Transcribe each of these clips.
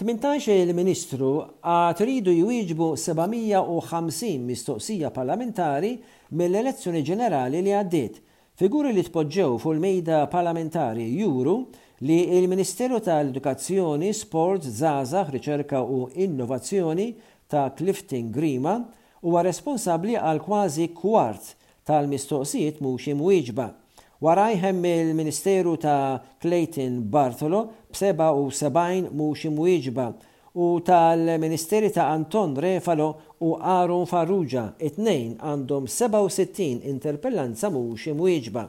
Tmintax il-Ministru għad riedu jwieġbu 750 mistoqsija parlamentari mill-elezzjoni ġenerali li għaddiet. Figuri li tpoġġew fuq il-mejda parlamentari juru li l-Ministeru tal-Edukazzjoni, Sport, Żgħażagħ, Riċerka u Innovazzjoni ta' Clifton Grima huwa responsabbli għal kważi kwart tal-mistoqsijiet mhux imwieġba. Warajh hemm il-Ministeru ta' Clayton Bartolo b'77 mhux imwieġba u tal-Ministeri ta' Anton Refalo u Aaron Farrugia, it-tnejn għandhom 67 interpellanza mhux imwieġba.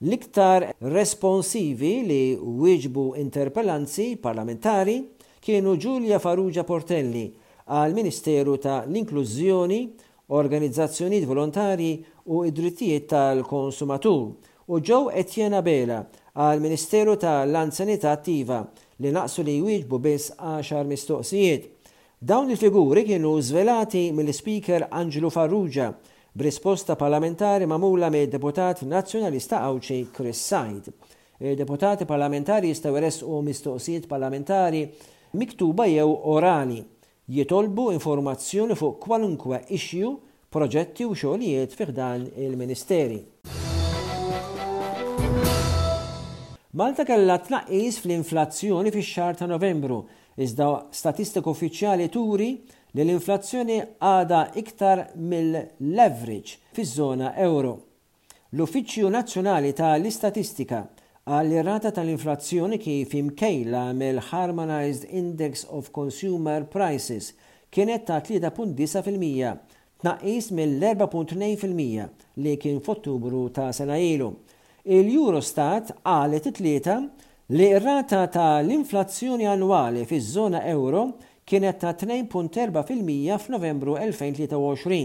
L-iktar responsivi li wieġbu interpellanzi parlamentari kienu Julia Farrugia Portelli għall-Ministeru ta' l-Inklużjoni, Organizzazzjonijiet Volontarji u d-Drittijiet tal-Konsumatur, u Jo Etienne Abela għall-Ministeru ta' l-Anzjanità Attiva, li naqsu li jwieġbu biss għaxar mistoqsijiet. Dawn il-figuri kienu żvelati mill-Ispeaker Anġlu Farrugia, b'risposta parlamentari magħmula mid-Deputat Nazzjonalista Għawdxi Chris Said. Id-Deputati Parlamentari jistgħu jressqu mistoqsijiet parlamentari miktuba jew orali, jitolbu informazzjoni fuq kwalunkwe issue, proġetti u xogħlijiet fi ħdan il-Ministeri. Malta kellha tnaqqis fl-inflazzjoni fix-xahar ta' Novembru, iżda statistika uffiċjali turi li l-inflazzjoni għadha iktar mill-average fiż-żona euro. L-Uffiċċju Nazzjonali ta' l-Istatistika qal li r-rata ta' l-inflazzjoni kif imkejla mill-Harmonised Index of Consumer Prices kienet ta' 3.9 fil-mija, tnaqqis mill-4.2 fil-mija li kien f'Ottubru ta' sena ilu. Il-Eurostat qalet it-Tlieta li r-rata ta' l-inflazzjoni annwali fiż-żona ewro kienet ta' 2.4 fil-mija f'Novembru 2023,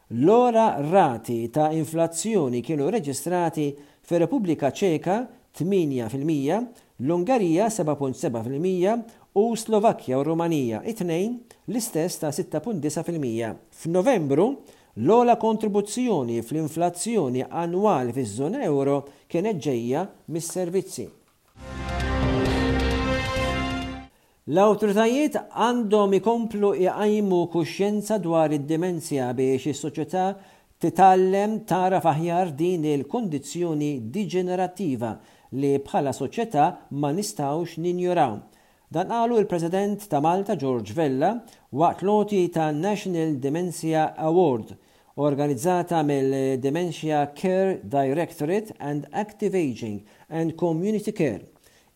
L-ogħla rati ta' inflazzjoni kienu reġistrati fir-Repubblika Ċeka, 8 fil-mija, l-Ungerija, 7.7 fil-mija, u Slovakkja u r-Rumanija, it-tnejn, l-istess ta' 6.9 fil-mija. F'Novembru, l-ogħla kontribuzzjoni fl-inflazzjoni annwali fiż-żona euro kienet ġejja mis-servizzi. L-awtoritajiet għandhom ikomplu jqajmu kuxjenza dwar id-dimensja biex is-soċjetà titgħallem tagħraf aħjar din il-kundizzjoni diġenerattiva li bħala soċjetà ma nistgħux ninjoraw. Dan qalu l-President ta' Malta George Vella waqt l-għoti tan-National Dementia Award, organizzata mill-Dementia Care Directorate and Active Ageing and Community Care,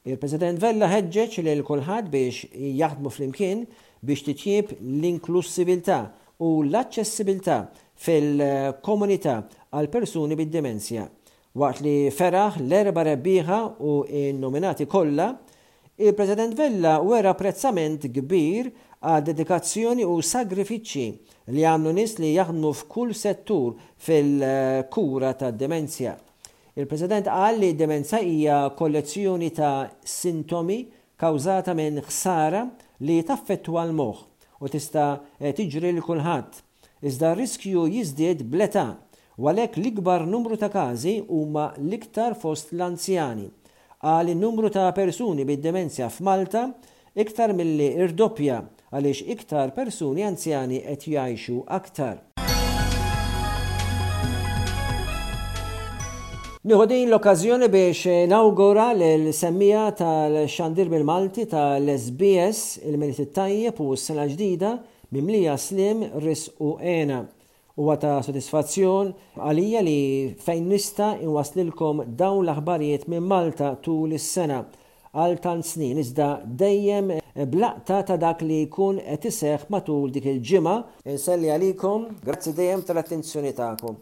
Il-President Vella ħeġġeġ lil kulħadd biex jaħdmu flimkien biex titjieb l-inklussiviltà u l-aċċessibilità fil-komunità għal persuni bid-demenzja, waqt li feraħ l-erba' rebbieħa u n-nominati kollha, il-President Vella wera apprezzament kbir għad-dedikazzjoni u sagrifiċċji li għamlu nies li jaħdmu f'kull settur fil-kura tad-demenzja. Il-President qal li d-demenza hija kollezzjoni ta' sintomi kawżata minn ħsara li taffettwa l-moħħ u tista' tiġri lil kulħadd, iżda r-riskju jiżdied bl-età u għalhekk l-ikbar numru ta' każi huma l-iktar fost l-anzjani, Qal li n-numru ta' persuni bid-demenzja f'Malta iktar milli rdoppja għaliex iktar persuni anzjani qed jgħixu aktar. Nieħu din l-okkażjoni biex nawgura lill-semmiegħa tal-Xandir bil-Malti ta' l-SBS il-Milied it-Tajjeb u s-Sena l-Ġdida mimlija sliem, riżq u hena. Huwa ta' sodisfazzjon għalija li fejn nista' inwasslilkom dawn l-aħbarijiet minn Malta tul is-sena, għal tant snin, iżda dejjem b'laqta ta' dak li jkun qed iseħħ matul dik il-ġimgħa. Inselli għalikom, grazzi dejjem tal-attenzjoni tagħkom.